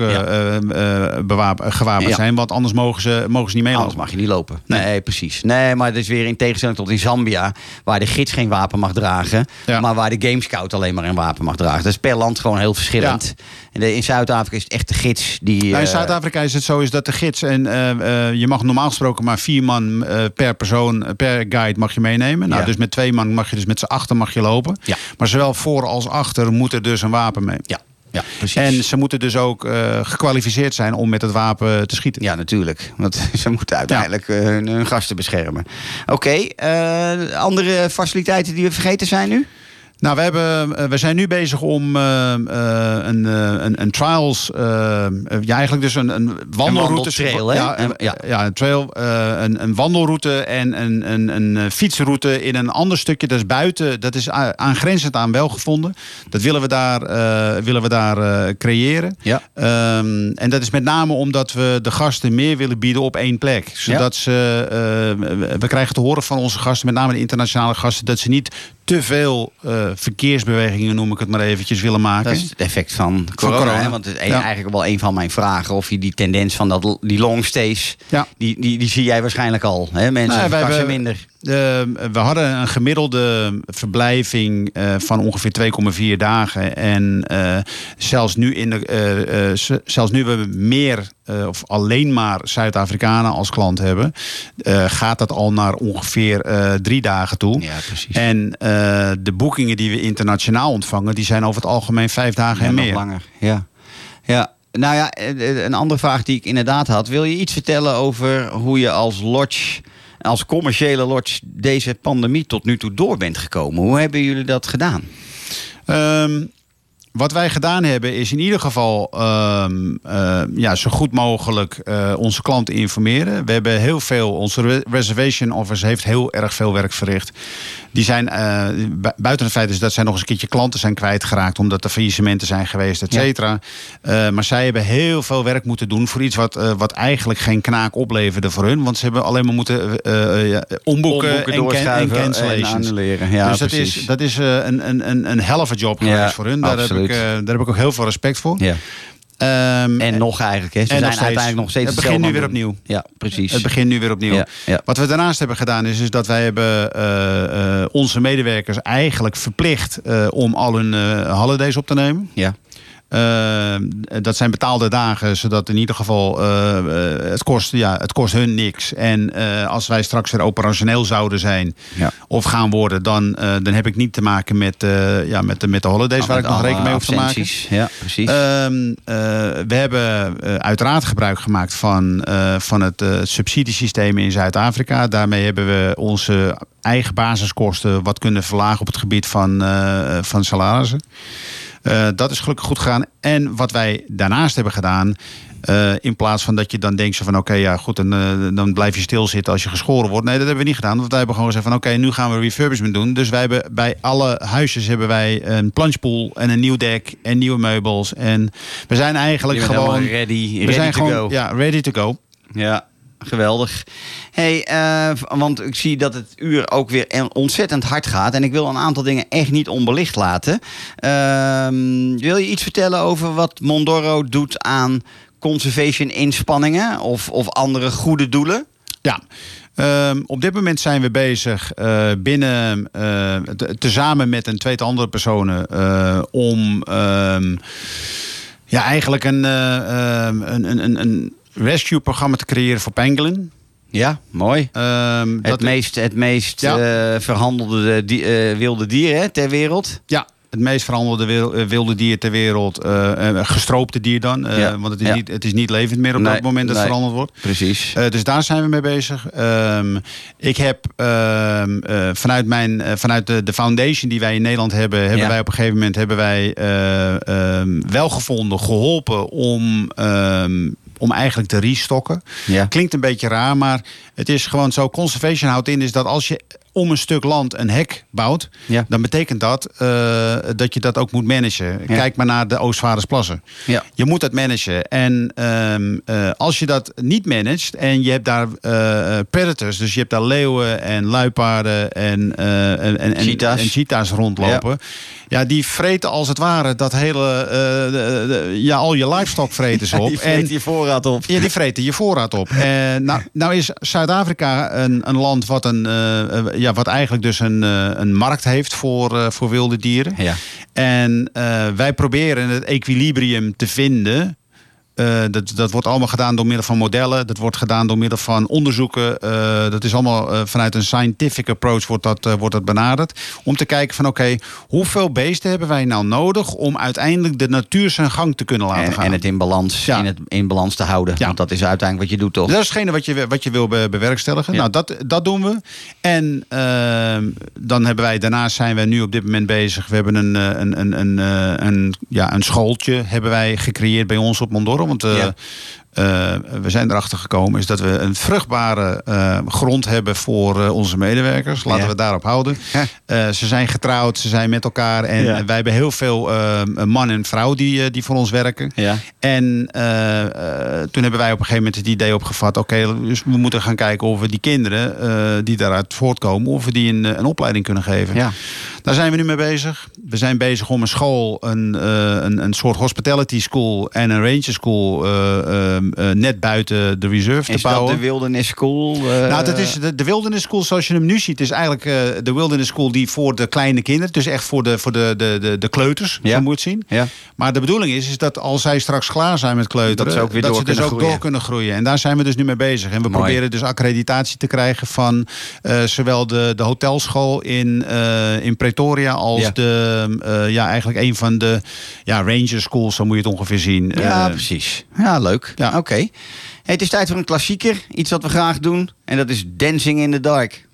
bewapen- gewapend zijn, want anders mogen ze, mogen ze niet meelopen. Anders mag je niet lopen. Nee, Nee. precies. Nee, maar het is weer in tegenstelling tot in Zambia, waar de gids geen wapen mag dragen, Ja. maar waar de Game Scout alleen maar een wapen mag dragen. Dat is per land gewoon heel verschillend. In Zuid-Afrika is het echt de gids die. Nou, in eh, Zuid-Afrika is het zo is dat de gids en eh, eh, je mag normaal gesproken maar vier man per persoon per guide mag je meenemen. Nou, Ja. dus met twee man mag je dus met z'n achter mag je lopen. Maar zowel voor als achter moet er dus een wapen mee. Ja, ja, precies. En ze moeten dus ook eh, gekwalificeerd zijn om met het wapen te schieten. Ja, natuurlijk. Want ze moeten uiteindelijk eh, hun, hun gasten beschermen. Oké, eh, andere faciliteiten die we vergeten zijn nu? Nou, we, hebben, eh, we zijn nu bezig om eh, eh, een, een, een trials, ja, eigenlijk dus een, een wandelroute. wandeltrail, hè? Ja, En- ja. ja. een trail, een, een wandelroute en een, een, een fietsroute in een ander stukje. Dat is buiten, dat is aangrenzend aan welgevonden. Dat willen we daar, willen we daar creëren. Ja. Ehm, en dat is met name omdat we de gasten meer willen bieden op één plek. Zodat ze, we krijgen te horen van onze gasten, met name de internationale gasten, dat ze niet te veel verkeersbewegingen, noem ik het maar eventjes, willen maken. Dat is het effect van corona. corona. Hè? Want het is Ja. eigenlijk wel een van mijn vragen. Of je die tendens van dat, die long stays, Ja. die, die, die zie jij waarschijnlijk al. Hè? Mensen Nou, wij minder. De- we hadden een gemiddelde verblijving eh, van ongeveer 2,4 dagen. En eh, zelfs, nu in de, eh, eh, zelfs nu we meer eh, of alleen maar Zuid-Afrikanen als klant hebben, eh, gaat dat al naar ongeveer eh, drie dagen toe. Ja, precies. En eh, de boekingen die we internationaal ontvangen, die zijn over het algemeen vijf dagen Ja, en meer. langer. Ja. ja. Nou ja, eh, eh, een andere vraag die ik inderdaad had. Wil je iets vertellen over hoe je als lodge, als commerciële lodge, deze pandemie tot nu toe door bent gekomen? Hoe hebben jullie dat gedaan? Ehm, wat wij gedaan hebben is in ieder geval ehm, eh, ja, zo goed mogelijk eh, onze klanten informeren. We hebben heel veel, onze re- reservation office heeft heel erg veel werk verricht. Die zijn, eh, bu- buiten het feit is dat zij nog eens een keertje klanten zijn kwijtgeraakt omdat er faillissementen zijn geweest, et cetera. Eh, maar zij hebben heel veel werk moeten doen voor iets wat, eh, wat eigenlijk geen knaak opleverde voor hun. Want ze hebben alleen maar moeten omboeken, en, en cancellations. annuleren. Ja, dus dat precies. is, dat is een, een, een, een helft job geweest Ja, voor hun. Daar heb, ik, daar heb ik ook heel veel respect voor. Ja. Ehm, En nog eigenlijk, hè? Ze en zijn nog steeds. uiteindelijk nog steeds Het begint nu weer doen. Ja, precies. het begint nu weer opnieuw. Ja, ja. Wat we daarnaast hebben gedaan is, is dat wij hebben eh, eh, onze medewerkers eigenlijk verplicht eh, om al hun holidays op te nemen. Ja. Eh, dat zijn betaalde dagen, zodat in ieder geval eh, eh, het, kost, ja, het kost hun niks. En als wij straks weer operationeel zouden zijn Ja. of gaan worden, dan, dan heb ik niet te maken met, ja, met, de, met de holidays waar ik nog rekening mee hoef te maken. Ja, precies. Ehm, eh, we hebben uiteraard gebruik gemaakt van, van het subsidiesysteem in Zuid-Afrika. Daarmee hebben we onze eigen basiskosten wat kunnen verlagen op het gebied van, van salarissen. Eh, dat is gelukkig goed gegaan. En wat wij daarnaast hebben gedaan. eh, in plaats van dat je dan denkt zo van oké, ja goed, dan, eh, dan blijf je stilzitten als je geschoren wordt. Nee, dat hebben we niet gedaan. Want wij hebben gewoon gezegd van oké, nu gaan we refurbishment doen. Dus wij hebben bij alle huisjes hebben wij een planchpool en een nieuw dek en nieuwe meubels. En we zijn eigenlijk gewoon helemaal ready, we ready zijn to gewoon go. ja, ready to go. Ja, geweldig. hey, eh, want ik zie dat het uur ook weer en- ontzettend hard gaat. En ik wil een aantal dingen echt niet onbelicht laten. Ehm, wil je iets vertellen over wat Mondoro doet aan conservation inspanningen of, of andere goede doelen? Ja. Ehm, op dit moment zijn we bezig eh, binnen, te- tezamen met een tweetal andere personen, om ehm, ja, eigenlijk een, een, een, een rescue-programma te creëren voor pangolin. Ja, mooi. Ehm, Het dat, meest, het meest Ja. eh, verhandelde di- eh, wilde dier hè, ter wereld. ja, het meest verhandelde wil- eh, wilde dier ter wereld. gestroopte dier dan. Ja. Want het is, Ja. niet, het is niet levend meer op Nee, dat moment dat het nee. verhandeld wordt. Precies. Dus daar zijn we mee bezig. Ehm, ik heb ehm, eh, vanuit, mijn, vanuit de, de foundation die wij in Nederland hebben, hebben wij op een gegeven moment hebben wij wel gevonden, geholpen om, om eigenlijk te restocken. ja. Klinkt een beetje raar, maar het is gewoon zo. Conservation houdt in is dat als je om een stuk land een hek bouwt, Ja. dan betekent dat eh, dat je dat ook moet managen. Ja. Kijk maar naar de Oostvaardersplassen. Ja. Je moet dat managen. En ehm, eh, als je dat niet managt en je hebt daar eh, predators, dus je hebt daar leeuwen en luipaarden en, en, en, en, Cheetahs. en cheetahs rondlopen. Ja. die vreten als het ware dat hele, de- de- ja, al je livestock vreten ze op. Die vreet je voorraad op. Ja, die vreten je voorraad op. En nou, nou is Zuid-Afrika een, een land wat, een, ja, wat eigenlijk dus een, eh, een markt heeft voor, eh, voor wilde dieren. Ja. En eh, wij proberen het equilibrium te vinden. Eh, dat, dat wordt allemaal gedaan door middel van modellen. Dat wordt gedaan door middel van onderzoeken. Eh, dat is allemaal eh, vanuit een scientific approach wordt dat, wordt dat benaderd. Om te kijken van oké, hoeveel beesten hebben wij nou nodig... om uiteindelijk de natuur zijn gang te kunnen laten En, gaan. en het in balans, Ja. in, het, in balans te houden. Ja. Want dat is uiteindelijk wat je doet, toch? Dat is hetgene wat je, wat je wil be- bewerkstelligen. Ja. Nou, dat, dat doen we. En ehm, dan hebben wij, daarnaast zijn wij nu op dit moment bezig. We hebben een, een, een, een, een, ja, een schooltje hebben wij gecreëerd bij ons op Mondoro. Want eh, Ja. Eh, we zijn erachter gekomen is dat we een vruchtbare eh, grond hebben voor eh, onze medewerkers. Laten Ja. we het daarop houden. Ze zijn getrouwd, ze zijn met elkaar. En Ja. wij hebben heel veel man en vrouw die, die voor ons werken. Ja. En toen hebben wij op een gegeven moment het idee opgevat... oké, dus we moeten gaan kijken of we die kinderen die daaruit voortkomen... of we die een, een opleiding kunnen geven. Ja. Daar zijn we nu mee bezig. We zijn bezig om een school, een, een, een soort hospitality school... en een ranger school eh, net buiten de reserve Is te dat bouwen. de Wilderness School? eh, Nou, dat is de, de Wilderness School zoals je hem nu ziet. is eigenlijk eh, de Wilderness School die voor de kleine kinderen... dus echt voor de, voor de, de, de, de kleuters, Ja. zo moet zien. Ja. Maar de bedoeling is, is dat als zij straks klaar zijn met kleuteren... Dat ze ook weer door dus kunnen ook groeien. door kunnen groeien. En daar zijn we dus nu mee bezig. En we Mooi. proberen dus accreditatie te krijgen van... zowel de, de hotelschool in, in Pretoria... als Ja. de, ja, eigenlijk een van de ja, ranger schools, zo moet je het ongeveer zien. Ja, precies. Ja, leuk. Ja. Oké. Het is tijd voor een klassieker. Iets wat we graag doen. En dat is Dancing in the Dark.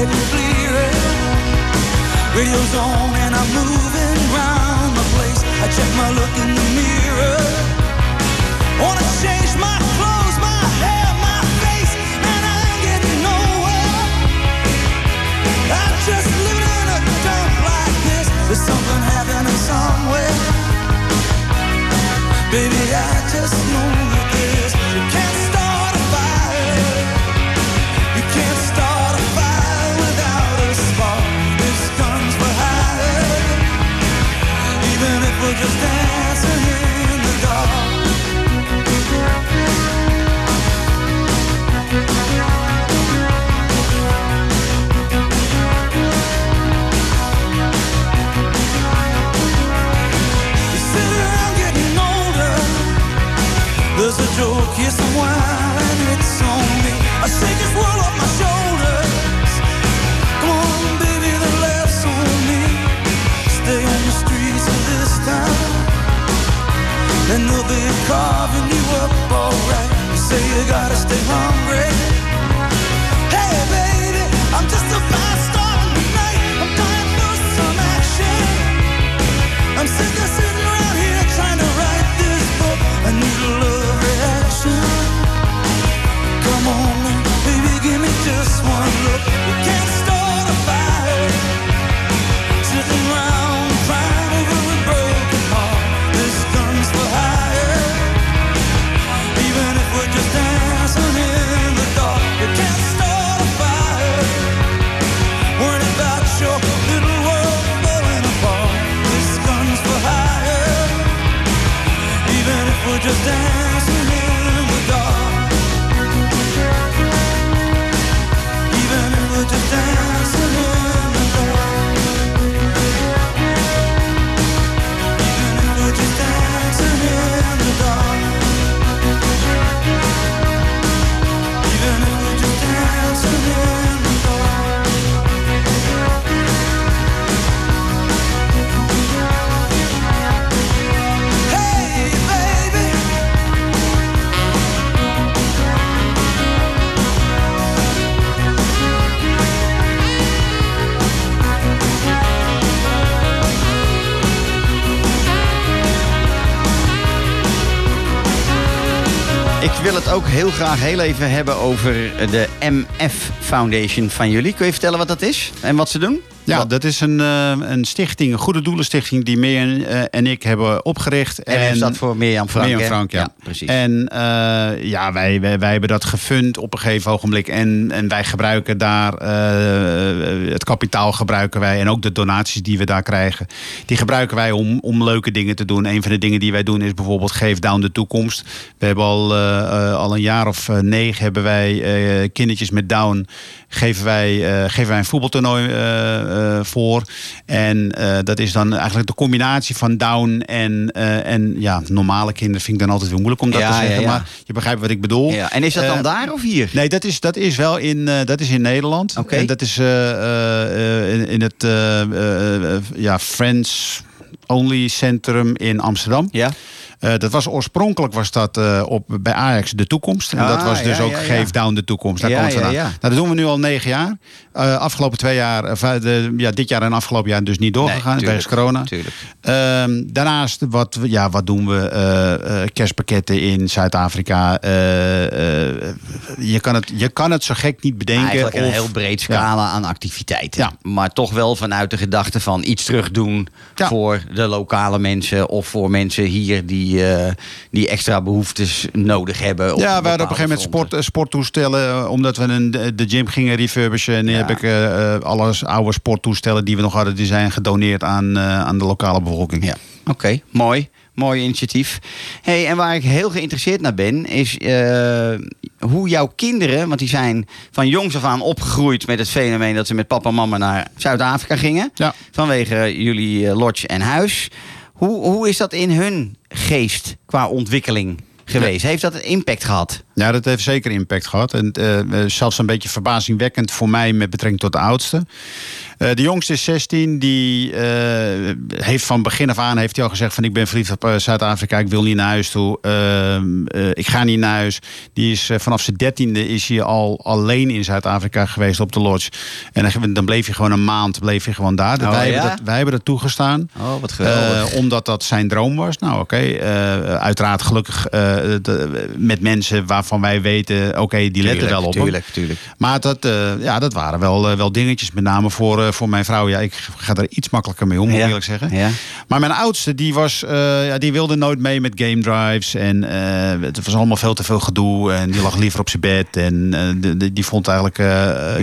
Getting clearer. Radio's on and I'm moving round the place. I check my look in the mirror. Wanna change my clothes, my hair, my face, and I ain't getting nowhere. I'm just living in a dump like this. There's something happening somewhere. Baby, I just know that this. You can't Even wil het ook heel graag heel even hebben over de MF Foundation van jullie. Kun je vertellen wat dat is en wat ze doen? Ja, Wat- dat is een, eh, een stichting, een goede doelenstichting die Mirjam eh, en ik hebben opgericht. En staat voor Mirjam Frank. Mirjam? Frank, ja. precies. En eh, ja, wij, wij, wij hebben dat gefund op een gegeven ogenblik. En, en wij gebruiken daar, het kapitaal gebruiken wij. En ook de donaties die we daar krijgen. Die gebruiken wij om, om leuke dingen te doen. Een van de dingen die wij doen is bijvoorbeeld Geef Down de Toekomst. We hebben al, al een jaar of negen hebben wij kindertjes met Down. Geven wij, geven wij een voetbaltoernooi voor. En eh, dat is dan eigenlijk de combinatie van Down en, eh, en ja, normale kinderen. Vind ik dan altijd weer moeilijk om dat Ja, te zeggen. ja. Maar je begrijpt wat ik bedoel. ja. En is dat dan Eh, daar of hier? Nee, dat is, dat is wel in, eh, dat is in Nederland. Oké. En dat is eh, eh, eh, in, in het eh, eh, eh, ja, Friends Only Centrum in Amsterdam. Ja. Eh, dat was oorspronkelijk was dat eh, op, bij Ajax de toekomst. En Ah, dat was dus ja, ook ja, ja. Geef Down de toekomst. Daar Ja, komt vandaan. Nou, dat doen we nu al negen jaar. Eh, afgelopen twee jaar, eh, de, ja, dit jaar en afgelopen jaar dus niet doorgegaan. Nee, wegens corona. Ehm, daarnaast, wat, ja, wat doen we? Eh, kerstpakketten in Zuid-Afrika. Je, kan het, je kan het zo gek niet bedenken. Eigenlijk een of- heel breed scala aan activiteiten. Ja. Maar toch wel vanuit de gedachte van iets terug doen Ja. voor de lokale mensen of voor mensen hier die, die extra behoeftes nodig hebben. Ja, we hadden op een gegeven moment sport, sporttoestellen. Omdat we een, de gym gingen refurbishen. En nu Ja. Ik eh, eh, alle oude sporttoestellen die we nog hadden, die zijn gedoneerd aan, eh, aan de lokale bevolking. Ja, oké, mooi. Mooi initiatief. Hey, en waar ik heel geïnteresseerd naar ben, is hoe jouw kinderen, want die zijn van jongs af aan opgegroeid met het fenomeen dat ze met papa en mama naar Zuid-Afrika gingen. Ja. Vanwege jullie lodge en huis. Hoe, hoe is dat in hun geest qua ontwikkeling geweest? Heeft dat een impact gehad? Ja, dat heeft zeker impact gehad. En eh, eh, zelfs een beetje verbazingwekkend voor mij met betrekking tot de oudste. Eh, de jongste is 16. Die heeft van begin af aan heeft hij al gezegd van ik ben verliefd op Zuid-Afrika. Ik wil niet naar huis toe. Ehm, eh, ik ga niet naar huis. Die is vanaf zijn dertiende is hij al alleen in Zuid-Afrika geweest op de lodge. En dan, dan bleef hij gewoon een maand bleef hij gewoon daar. Oh, wij, ja? hebben dat, wij hebben dat toegestaan. Oh, wat geweldig. Omdat dat zijn droom was. Nou, oké. uiteraard gelukkig de- met mensen waarvan wij weten, oké, die letten wel op hem. Tuurlijk, tuurlijk. Maar dat, eh, ja, dat waren wel, eh, wel dingetjes, met name voor, eh, voor mijn vrouw. Ja, ik ga er iets makkelijker mee om, moet ik eerlijk zeggen. Ja. Maar mijn oudste, die, was, ja, die wilde nooit mee met game drives. En het was allemaal veel te veel gedoe. En die lag liever op zijn bed. En de- de- die vond eigenlijk,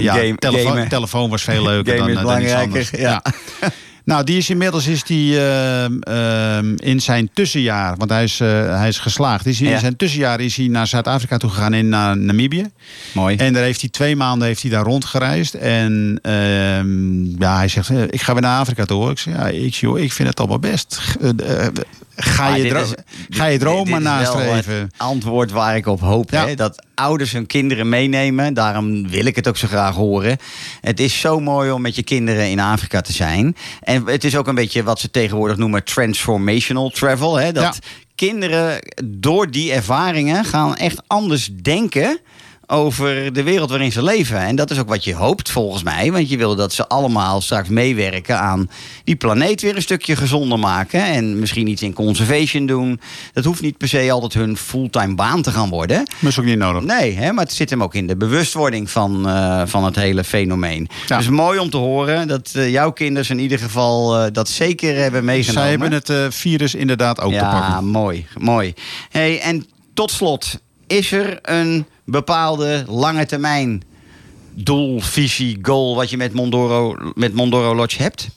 ja, Game- telefoon, was veel leuker dan, dan iets anders. ja. Nou, die is inmiddels is die, ehm, ehm, in zijn tussenjaar, want hij is, eh, hij is geslaagd. Is hij, Ja. In zijn tussenjaar is hij naar Zuid-Afrika toe gegaan en naar Namibië. Mooi. En daar heeft hij twee maanden heeft hij daar rondgereisd. En ehm, ja, hij zegt, eh, ik ga weer naar Afrika toe. Ik zeg, ja, ik, joh, ik vind het allemaal best. Ga je, dro- is- ga je wel nastreven. het antwoord waar ik op hoop. Ja. Hè? Dat ouders hun kinderen meenemen. Daarom wil ik het ook zo graag horen. Het is zo mooi om met je kinderen in Afrika te zijn. En het is ook een beetje wat ze tegenwoordig noemen transformational travel. Hè? Dat Ja. kinderen door die ervaringen gaan echt anders denken over de wereld waarin ze leven. En dat is ook wat je hoopt volgens mij. Want je wil dat ze allemaal straks meewerken aan die planeet weer een stukje gezonder maken. En misschien iets in conservation doen. Dat hoeft niet per se altijd hun fulltime baan te gaan worden. Dat is ook niet nodig. Nee, hè, maar het zit hem ook in de bewustwording van, eh, van het hele fenomeen. Ja. Dus mooi om te horen dat eh, jouw kinderen in ieder geval eh, dat zeker hebben meegenomen. Zij hebben het virus inderdaad ook te ja, pakken. mooi, mooi. Hey, en tot slot, is er een bepaalde lange termijn doel, visie, goal wat je met Mondoro, met Mondoro Lodge hebt?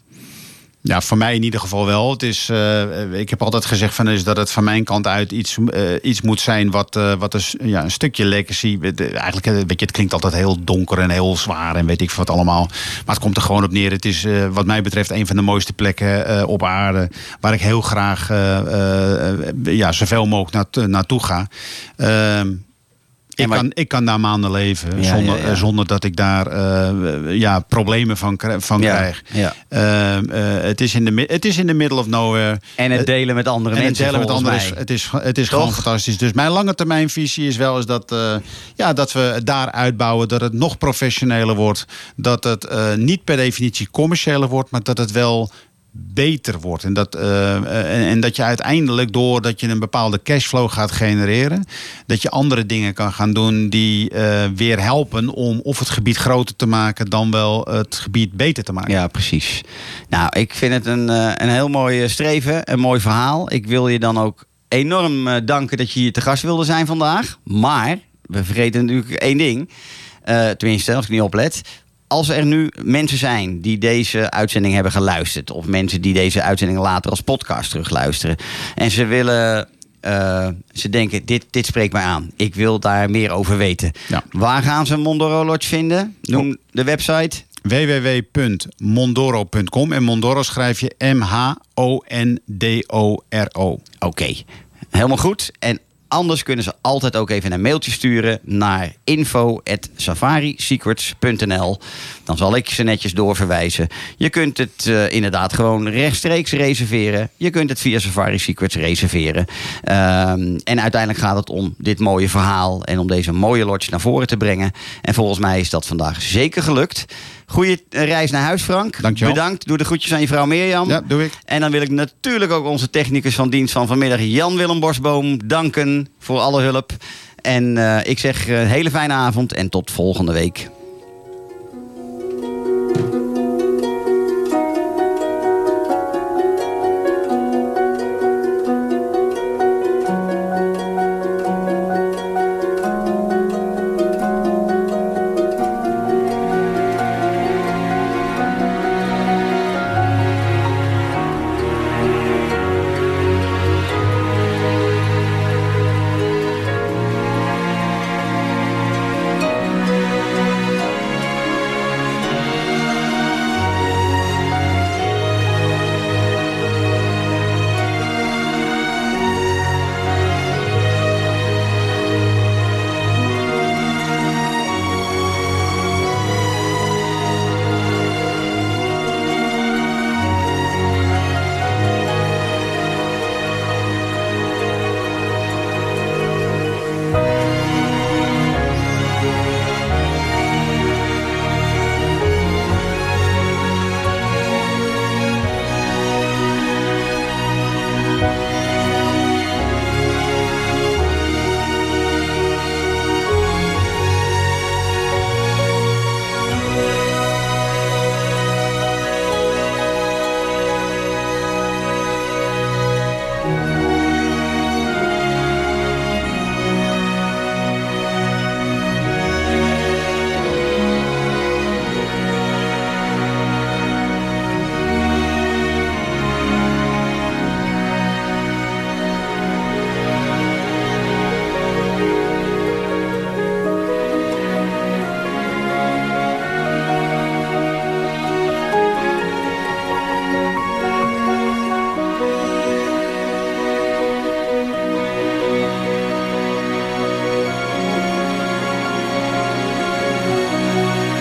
Ja, voor mij in ieder geval wel. Het is, eh, ik heb altijd gezegd van, is dat het van mijn kant uit iets, eh, iets moet zijn wat, eh, wat een, s- ja, een stukje legacy. Eigenlijk, eh, weet je, het klinkt altijd heel donker en heel zwaar en weet ik wat allemaal. Maar het komt er gewoon op neer. Het is eh, wat mij betreft een van de mooiste plekken eh, op aarde. Waar ik heel graag eh, eh, eh, ja, zoveel mogelijk naartoe, ga. Ik, maar- kan, ik kan daar maanden leven Ja, zonder, ja, ja. zonder dat ik daar eh, ja, problemen van, van krijg. Ehm, eh, het, is in de, het is in the middle of nowhere. En het delen met andere en het mensen delen met anderen is, het is, het is gewoon fantastisch. Dus mijn lange termijn visie is wel eens dat, eh, ja, dat we daar uitbouwen. Dat het nog professioneler wordt. Dat het niet per definitie commerciëler wordt. Maar dat het wel beter wordt. En dat, eh, eh, en, dat je uiteindelijk, doordat je een bepaalde cashflow gaat genereren, dat je andere dingen kan gaan doen die eh, weer helpen om of het gebied groter te maken dan wel het gebied beter te maken. Ja, precies. Nou, ik vind het een, een heel mooi streven, een mooi verhaal. Ik wil je dan ook enorm danken dat je hier te gast wilde zijn vandaag. Maar, we vergeten natuurlijk één ding. Eh, tenminste, als ik niet oplet. Als er nu mensen zijn die deze uitzending hebben geluisterd... of mensen die deze uitzending later als podcast terugluisteren... en ze willen... eh, ze denken, dit, dit spreekt mij aan. Ik wil daar meer over weten. Ja. Waar gaan ze Mondoro Lodge vinden? Noem de website. www.mondoro.com en Mondoro schrijf je M-H-O-N-D-O-R-O. Oké, helemaal goed. En anders kunnen ze altijd ook even een mailtje sturen naar info.safarisecrets.nl. Dan zal ik ze netjes doorverwijzen. Je kunt het eh, inderdaad gewoon rechtstreeks reserveren. Je kunt het via Safari Secrets reserveren. Ehm, en uiteindelijk gaat het om dit mooie verhaal en om deze mooie lodge naar voren te brengen. En volgens mij is dat vandaag zeker gelukt. Goeie reis naar huis, Frank. Dankjewel. Bedankt. Doe de groetjes aan je vrouw Mirjam. Ja, doe ik. En dan wil ik natuurlijk ook onze technicus van dienst van vanmiddag, Jan-Willem Bosboom, danken voor alle hulp. En eh, ik zeg eh, een hele fijne avond en tot volgende week.